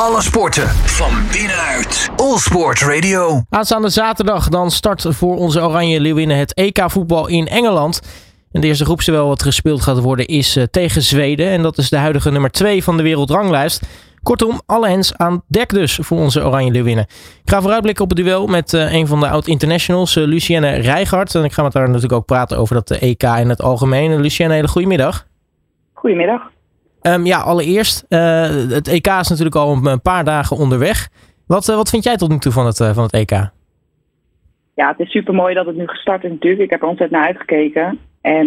Alle sporten van binnenuit. All Sport Radio. Aanstaande zaterdag dan start voor onze Oranje Leeuwinnen het EK voetbal in Engeland. En de eerste groepsduel wat gespeeld gaat worden is uh, tegen Zweden. En dat is de huidige nummer 2 van de wereldranglijst. Kortom, alle hens aan dek dus voor onze Oranje Leeuwinnen. Ik ga vooruitblikken op het duel met uh, een van de oud-internationals, uh, Lucienne Rijgaard. En ik ga met haar natuurlijk ook praten over dat EK in het algemeen. Lucienne, hele goedemiddag. Goedemiddag. Um, ja, allereerst, uh, het EK is natuurlijk al een paar dagen onderweg. Wat, uh, wat vind jij tot nu toe van het, uh, van het EK? Ja, het is super mooi dat het nu gestart is natuurlijk. Ik heb er ontzettend naar uitgekeken. En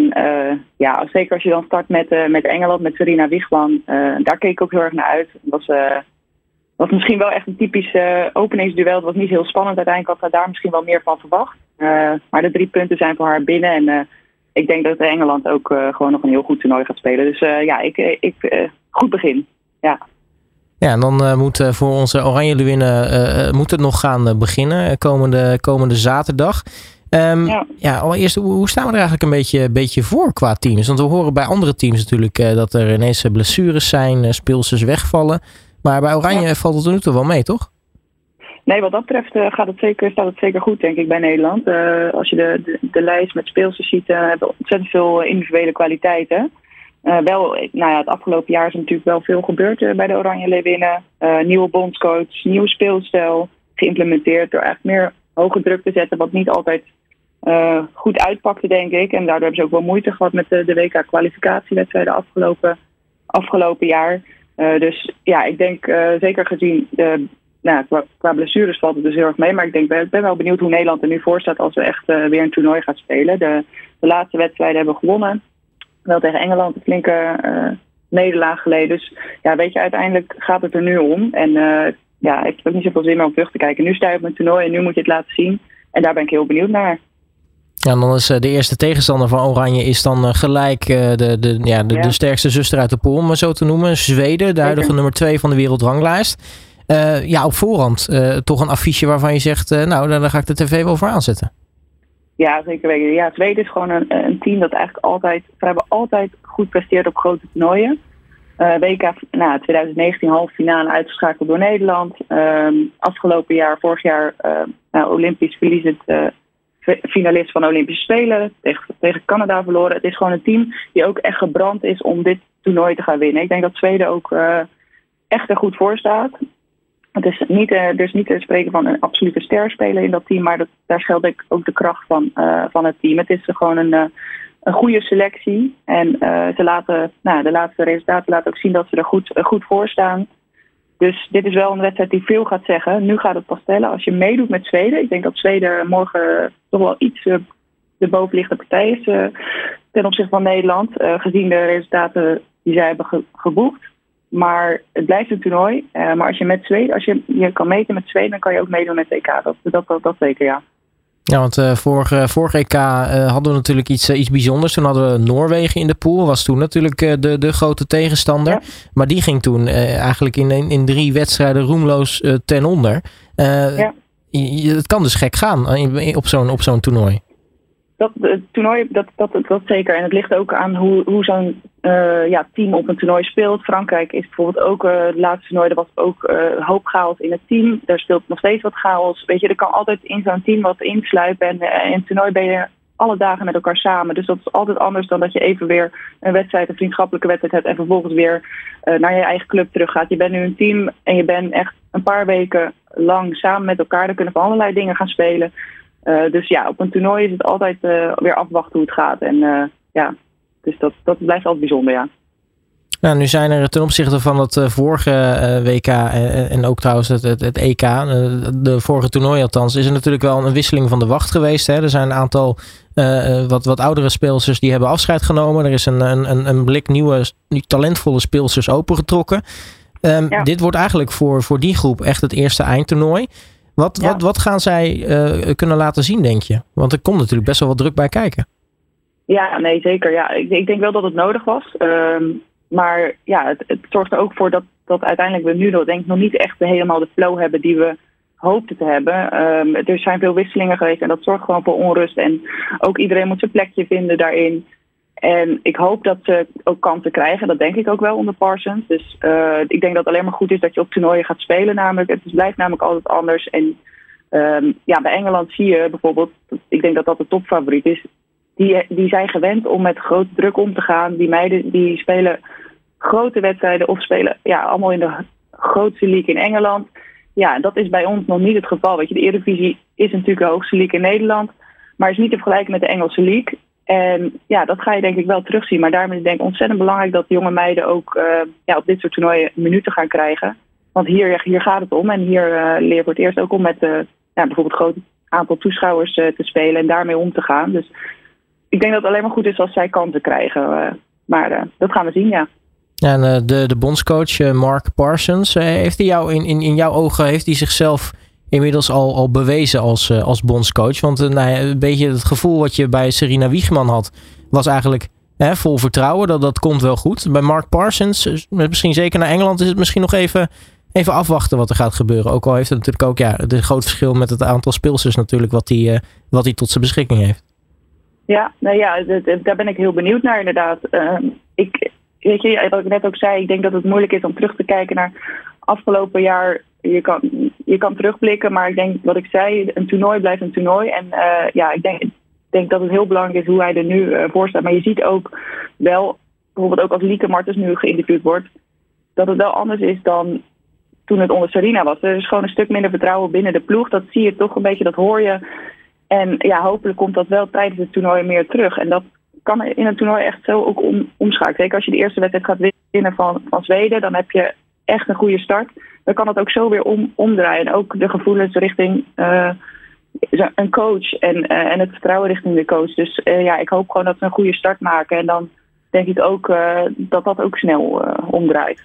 ja, zeker als je dan start met, met Engeland, met Serena Wiegman. daar keek ik ook heel erg naar uit. Het was, was misschien wel echt een typisch openingsduel. Het was niet heel spannend. Uiteindelijk had daar misschien wel meer van verwacht. maar de drie punten zijn voor haar binnen. En ik denk dat Engeland ook uh, gewoon nog een heel goed toernooi gaat spelen. Dus uh, ja, ik, ik uh, goed begin. Ja. Ja, en dan moet voor onze Oranje Leeuwinnen moet het nog gaan beginnen komende, komende zaterdag. Um, ja. ja. allereerst, hoe staan we er eigenlijk een beetje, beetje voor qua teams? Want we horen bij andere teams natuurlijk dat er ineens blessures zijn, speelsters wegvallen. Maar bij Oranje ja. valt het er nu toch wel mee, toch? Nee, wat dat betreft uh, gaat het zeker, staat het zeker goed, denk ik, bij Nederland. Uh, als je de, de, lijst met speelsters ziet, uh, hebben ontzettend veel individuele kwaliteiten. wel, nou ja, het afgelopen jaar is natuurlijk wel veel gebeurd bij de Oranje Leeuwinnen. nieuwe bondscoach, nieuw speelstijl, geïmplementeerd door eigenlijk meer hoge druk te zetten, wat niet altijd goed uitpakte, denk ik. En daardoor hebben ze ook wel moeite gehad met de, de WK-kwalificatiewedstrijden afgelopen, afgelopen jaar. dus ja, ik denk zeker gezien de nou, qua, qua, blessures valt het dus heel erg mee. Maar ik denk, ben, ben wel benieuwd hoe Nederland er nu voor staat als we echt uh, weer een toernooi gaan spelen. De, de, laatste wedstrijden hebben we gewonnen. Wel tegen Engeland een flinke uh, nederlaag geleden. Dus ja, weet je, uiteindelijk gaat het er nu om. En uh, ja, ik heb ook niet zoveel zin meer om terug te kijken. Nu sta je op een toernooi en nu moet je het laten zien. En daar ben ik heel benieuwd naar. Ja, en dan is de eerste tegenstander van Oranje is dan gelijk de, de, ja, de, ja. de sterkste zuster uit de pool, om maar zo te noemen. Zweden, de huidige nummer 2 van de wereldranglijst. Uh, ja, op voorhand uh, toch een affiche waarvan je zegt, uh, nou, daar ga ik de tv wel voor aanzetten. Ja, zeker weten. Ja, Zweden is gewoon een, een team dat eigenlijk altijd, we hebben altijd goed presteerd op grote toernooien. WK nou, 2019 halve finale uitgeschakeld door Nederland. Ehm, afgelopen jaar, vorig jaar, nou, Olympisch verliezend finalist van de Olympische Spelen. Tegen, tegen Canada verloren. Het is gewoon een team die ook echt gebrand is om dit toernooi te gaan winnen. Ik denk dat Zweden ook echt er goed voor staat. Het is niet, uh, dus niet te spreken van een absolute sterspeler in dat team, maar dat, daar ik ook de kracht van, uh, van het team. Het is gewoon een, uh, een goede selectie. En ze laten, nou, de laatste resultaten laten ook zien dat ze er goed, goed voor staan. Dus dit is wel een wedstrijd die veel gaat zeggen. Nu gaat het pas tellen. Als je meedoet met Zweden, ik denk dat Zweden morgen toch wel iets de bovenliggende partij is ten opzichte van Nederland, gezien de resultaten die zij hebben ge geboekt. Maar het blijft een toernooi. Uh, maar als je met Zweden, als je, je kan meten met Zweden, dan kan je ook meedoen met EK. Dat, dat, dat, dat zeker, ja. Ja, want uh, vorige, vorige EK uh, hadden we natuurlijk iets, iets bijzonders. Toen hadden we Noorwegen in de pool. Was toen natuurlijk de, de grote tegenstander. Ja. Maar die ging toen eigenlijk in, in drie wedstrijden roemloos ten onder. ja. Het kan dus gek gaan op zo'n op zo'n toernooi dat, het toernooi, dat, dat, dat, zeker. En het ligt ook aan hoe, hoe zo'n uh, ja, team op een toernooi speelt. Frankrijk is bijvoorbeeld ook, uh, het laatste toernooi, er was ook uh, hoop chaos in het team. Er speelt nog steeds wat chaos. Weet je, er kan altijd in zo'n team wat insluipen. En in het toernooi ben je alle dagen met elkaar samen. Dus dat is altijd anders dan dat je even weer een wedstrijd, een vriendschappelijke wedstrijd hebt. En vervolgens weer naar je eigen club teruggaat. Je bent nu een team en je bent echt een paar weken lang samen met elkaar. Er kunnen van allerlei dingen gaan spelen. Uh, dus ja, op een toernooi is het altijd uh, weer afwachten hoe het gaat. En uh, ja, dus dat, dat blijft altijd bijzonder, ja. Nou, nu zijn er ten opzichte van het vorige WK en ook trouwens het, het, het EK, de vorige toernooi althans, is er natuurlijk wel een wisseling van de wacht geweest. Hè? Er zijn een aantal wat, wat oudere speelsters die hebben afscheid genomen. Er is een, een, een blik nieuwe, talentvolle speelsters opengetrokken. Um, ja. Dit wordt eigenlijk voor, voor die groep echt het eerste eindtoernooi. Wat, ja. wat, wat gaan zij uh, kunnen laten zien, denk je? Want er komt natuurlijk best wel wat druk bij kijken. Ja, nee, zeker. Ja, ik, ik denk wel dat het nodig was. Um, maar ja, het, het, zorgt er ook voor dat, dat uiteindelijk we nu denk ik, nog niet echt helemaal de flow hebben die we hoopten te hebben. Um, er zijn veel wisselingen geweest en dat zorgt gewoon voor onrust. En ook iedereen moet zijn plekje vinden daarin. En ik hoop dat ze ook kansen krijgen. Dat denk ik ook wel onder Parsons. Dus uh, ik denk dat het alleen maar goed is dat je op toernooien gaat spelen. Namelijk. Het blijft namelijk altijd anders. En um, ja, bij Engeland zie je bijvoorbeeld, ik denk dat dat de topfavoriet is. Die, die zijn gewend om met grote druk om te gaan. Die meiden die spelen grote wedstrijden of spelen ja, allemaal in de grootste league in Engeland. Ja, dat is bij ons nog niet het geval. Weet je, de Eredivisie is natuurlijk de hoogste league in Nederland. Maar is niet te vergelijken met de Engelse league. En ja, dat ga je denk ik wel terugzien. Maar daarom is het denk ik ontzettend belangrijk dat jonge meiden ook uh, ja, op dit soort toernooien minuten gaan krijgen. Want hier, hier gaat het om. En hier uh, leer je voor het eerst ook om met uh, ja, bijvoorbeeld een groot aantal toeschouwers te spelen en daarmee om te gaan. Dus ik denk dat het alleen maar goed is als zij kansen krijgen. maar dat gaan we zien, ja. En de, de bondscoach Mark Parsons, heeft hij jou in, in, in jouw ogen, heeft hij zichzelf inmiddels al, al bewezen als, uh, als bondscoach. Want uh, nou een beetje het gevoel wat je bij Serena Wiegman had, was eigenlijk hè, vol vertrouwen. Dat, dat komt wel goed. Bij Mark Parsons, eh, misschien zeker naar Engeland, is het misschien nog even, even afwachten wat er gaat gebeuren. Ook al heeft het natuurlijk ook ja, een groot verschil met het aantal speelsters natuurlijk wat hij wat tot zijn beschikking heeft. Ja, nou ja, daar ben ik heel benieuwd naar inderdaad. Uh, ik, weet je, wat ik net ook zei, ik denk dat het moeilijk is om terug te kijken naar afgelopen jaar je kan, je kan terugblikken, maar ik denk wat ik zei, een toernooi blijft een toernooi. En uh, ja, ik denk, denk dat het heel belangrijk is hoe hij er nu uh, voor staat. Maar je ziet ook wel, bijvoorbeeld ook als Lieke Martens nu geïnterviewd wordt, dat het wel anders is dan toen het onder Sarina was. Er is gewoon een stuk minder vertrouwen binnen de ploeg. Dat zie je toch een beetje, dat hoor je. En ja, hopelijk komt dat wel tijdens het toernooi meer terug. En dat kan in een toernooi echt zo ook om, omschakelen. Zeker als je de eerste wedstrijd gaat winnen van, van Zweden, dan heb je echt een goede start dan kan het ook zo weer om, omdraaien. En ook de gevoelens richting uh, een coach en, uh, en het vertrouwen richting de coach. Dus uh, ja, ik hoop gewoon dat we een goede start maken. En dan denk ik ook dat dat ook snel omdraait.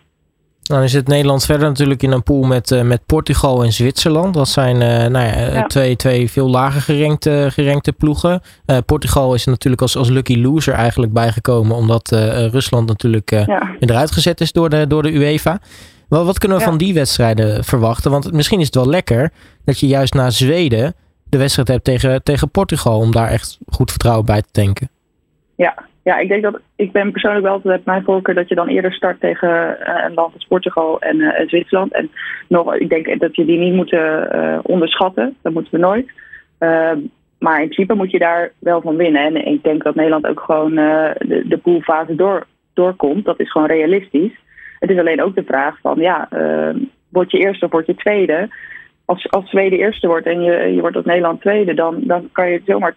Dan is het Nederland verder natuurlijk in een pool met, met Portugal en Zwitserland. Dat zijn nou ja, ja. Twee, twee veel lager gerenkte, gerenkte ploegen. Portugal is natuurlijk als, als lucky loser eigenlijk bijgekomen. Omdat Rusland natuurlijk ja. eruit gezet is door de, door de UEFA. Wel, wat kunnen we ja. van die wedstrijden verwachten? Want misschien is het wel lekker dat je juist na Zweden de wedstrijd hebt tegen, tegen Portugal. Om daar echt goed vertrouwen bij te tanken. Ja, ja, ik denk dat ik ben persoonlijk wel altijd mijn voorkeur dat je dan eerder start tegen uh, een land als Portugal en uh, Zwitserland. En nog, ik denk dat je die niet moeten uh, onderschatten. Dat moeten we nooit. Ehm, maar in principe moet je daar wel van winnen. En ik denk dat Nederland ook gewoon de, de poolfase door, doorkomt. Dat is gewoon realistisch. Het is alleen ook de vraag van, ja, uh, word je eerste of word je tweede? Als, als Zweden eerste wordt en je, je wordt als Nederland tweede, dan, dan kan je zomaar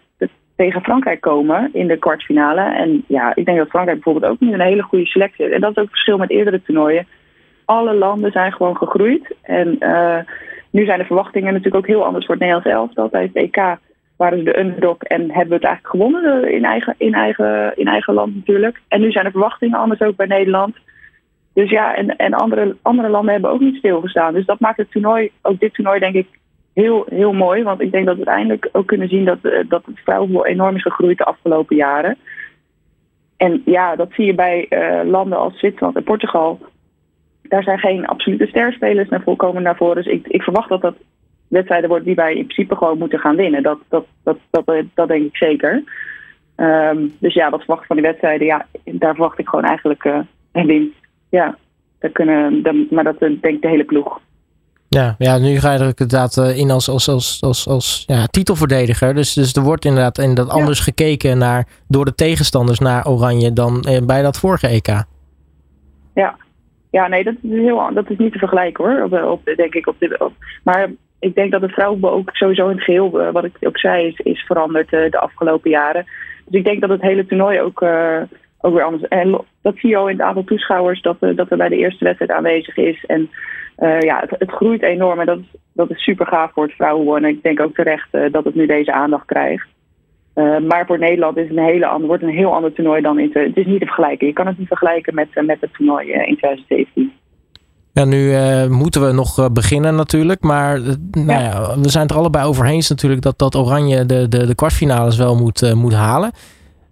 tegen Frankrijk komen in de kwartfinale. En ja, ik denk dat Frankrijk bijvoorbeeld ook nu een hele goede selectie heeft. En dat is ook het verschil met eerdere toernooien. Alle landen zijn gewoon gegroeid. En uh, nu zijn de verwachtingen natuurlijk ook heel anders voor het Nederlands elftal. Bij het EK waren ze de underdog en hebben we het eigenlijk gewonnen in eigen, in eigen, in eigen land natuurlijk. En nu zijn de verwachtingen anders ook bij Nederland. Dus ja, en, en andere, andere landen hebben ook niet stilgestaan. Dus dat maakt het toernooi, ook dit toernooi denk ik, heel, heel mooi. Want ik denk dat we uiteindelijk ook kunnen zien dat, uh, dat het vrouwenvoetbal enorm is gegroeid de afgelopen jaren. En ja, dat zie je bij uh, landen als Zwitserland en Portugal. Daar zijn geen absolute sterspelers naar volkomen naar voren. Dus ik, ik verwacht dat dat wedstrijden worden die wij in principe gewoon moeten gaan winnen. Dat, dat, dat, dat, dat, dat denk ik zeker. Um, dus ja, wat verwacht van die wedstrijden? Ja, daar verwacht ik gewoon eigenlijk uh, een winst ja, dat kunnen, dan, maar dat denkt de hele ploeg. Ja, ja, nu ga je er inderdaad eh, in als, als, als, als, als ja, titelverdediger. Dus, dus er wordt inderdaad, inderdaad ja. anders gekeken naar, door de tegenstanders naar Oranje dan eh, bij dat vorige EK. Ja, ja nee, dat is, heel, dat is niet te vergelijken hoor. Op, op, denk ik op op, maar ik denk dat het vrouwenvoetbal ook sowieso in het geheel, wat ik ook zei, is, is veranderd de afgelopen jaren. Dus ik denk dat het hele toernooi ook uh, ook weer anders. En dat zie je al in het aantal toeschouwers dat, uh, dat er bij de eerste wedstrijd aanwezig is. En uh, ja, het, het, groeit enorm en dat is, dat is super gaaf voor het vrouwenwonen. En ik denk ook terecht uh, dat het nu deze aandacht krijgt. maar voor Nederland is het een hele ander, wordt een heel ander toernooi dan in. Te, het is niet te vergelijken. Je kan het niet vergelijken met, met het toernooi in 2017. Ja, nu uh, moeten we nog uh, beginnen natuurlijk. Maar uh, nou ja, we zijn het er allebei over eens natuurlijk dat, dat Oranje de, de, de kwartfinales wel moet, moet halen.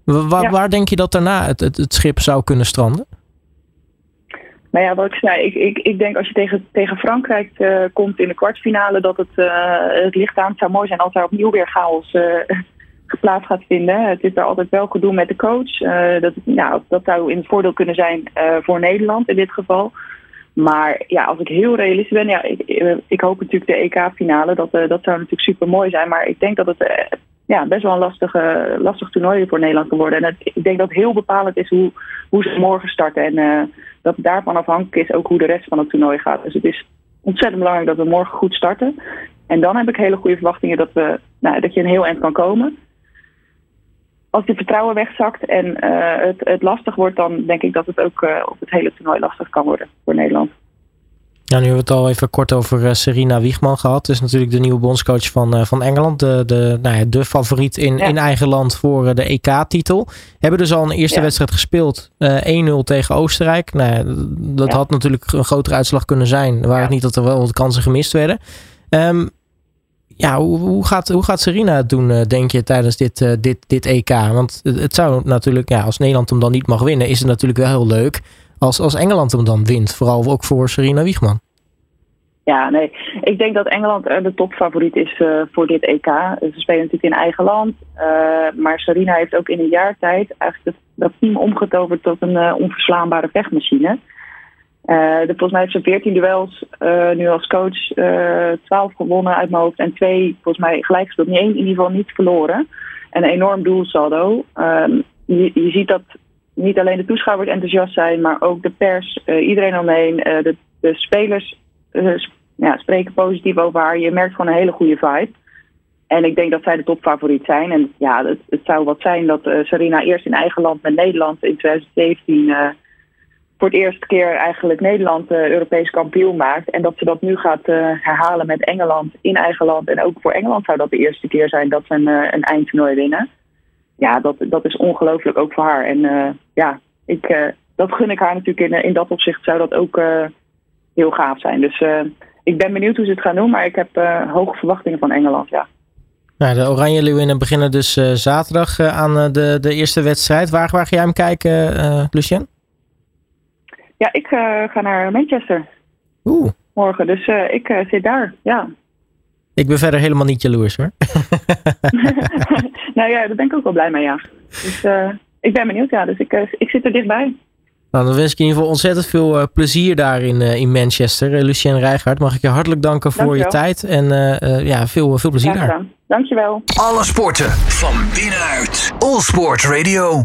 Waar, ja. waar denk je dat daarna het, het, het, schip zou kunnen stranden? Nou ja, wat ik zei, ik, ik, ik denk als je tegen, tegen Frankrijk uh, komt in de kwartfinale, dat het, uh, het licht aan. Het zou mooi zijn als daar opnieuw weer chaos, uh, plaats gaat vinden. Het is er altijd wel gedoe met de coach. dat, ja, dat zou in het voordeel kunnen zijn voor Nederland in dit geval. Maar ja, als ik heel realistisch ben, ja, ik, ik hoop natuurlijk de EK-finale. Dat, dat zou natuurlijk super mooi zijn. Maar ik denk dat het ja, best wel een lastige, lastig toernooi voor Nederland kan worden. En ik denk dat heel bepalend is hoe, hoe ze morgen starten. En uh, dat daarvan afhankelijk is ook hoe de rest van het toernooi gaat. Dus het is ontzettend belangrijk dat we morgen goed starten. En dan heb ik hele goede verwachtingen dat, we, nou, dat je een heel eind kan komen. Als die vertrouwen wegzakt en uh, het, het lastig wordt, dan denk ik dat het ook uh, op het hele toernooi lastig kan worden voor Nederland. Ja, nu hebben we het al even kort over uh, Serena Wiegman gehad. Dus natuurlijk de nieuwe bondscoach van, uh, van Engeland. De, de, nou ja, de favoriet in, in eigen land voor uh, de EK-titel. Hebben dus al een eerste ja. wedstrijd gespeeld. 1-0 tegen Oostenrijk. Nou, ja, dat had natuurlijk een grotere uitslag kunnen zijn. Waar het niet dat er wel wat kansen gemist werden. Um, ja, hoe, hoe, gaat, hoe gaat Serena het doen, denk je, tijdens dit, dit, dit EK? Want het zou natuurlijk, ja, als Nederland hem dan niet mag winnen, is het natuurlijk wel heel leuk als, als Engeland hem dan wint. Vooral ook voor Serena Wiegman. Ja, nee. Ik denk dat Engeland de topfavoriet is uh, voor dit EK. Ze spelen natuurlijk in eigen land. Uh, maar Serena heeft ook in een jaar tijd eigenlijk dat team omgetoverd tot een onverslaanbare vechtmachine. de, volgens mij heeft ze 14 duels nu als coach, 12 gewonnen uit mijn hoofd en twee volgens mij gelijk gespeeld. Niet één in ieder geval niet verloren. En een enorm doelsaldo. Ehm, je, je ziet dat niet alleen de toeschouwers enthousiast zijn, maar ook de pers, iedereen omheen, de, de spelers ja, spreken positief over haar. Je merkt gewoon een hele goede vibe. En ik denk dat zij de topfavoriet zijn. En ja, het, zou wat zijn dat uh, Sarina eerst in eigen land met Nederland in 2017 uh, voor het eerste keer eigenlijk Nederland uh, Europees kampioen maakt. En dat ze dat nu gaat herhalen met Engeland in eigen land. En ook voor Engeland zou dat de eerste keer zijn dat ze een, een eindtoernooi winnen. Ja, dat, dat is ongelooflijk ook voor haar. En ja, ik, dat gun ik haar natuurlijk in, in dat opzicht zou dat ook heel gaaf zijn. Dus ik ben benieuwd hoe ze het gaan doen, maar ik heb hoge verwachtingen van Engeland, ja. Nou, de Oranje Leeuwinnen beginnen dus zaterdag aan de, de eerste wedstrijd. Waar, waar ga jij hem kijken, Lucien? Ja, ik ga naar Manchester. Oeh. Morgen, dus ik zit daar, ja. Ik ben verder helemaal niet jaloers hoor. nou ja, daar ben ik ook wel blij mee, ja. Dus ik ben benieuwd, ja. Dus ik, ik zit er dichtbij. Nou, dan wens ik in ieder geval ontzettend veel uh, plezier daar in, uh, in Manchester. Uh, Lucien Rijgaard, mag ik je hartelijk danken voor je tijd. En ja, veel, veel plezier daar. Dankjewel. Alle sporten van binnenuit. All Sport Radio.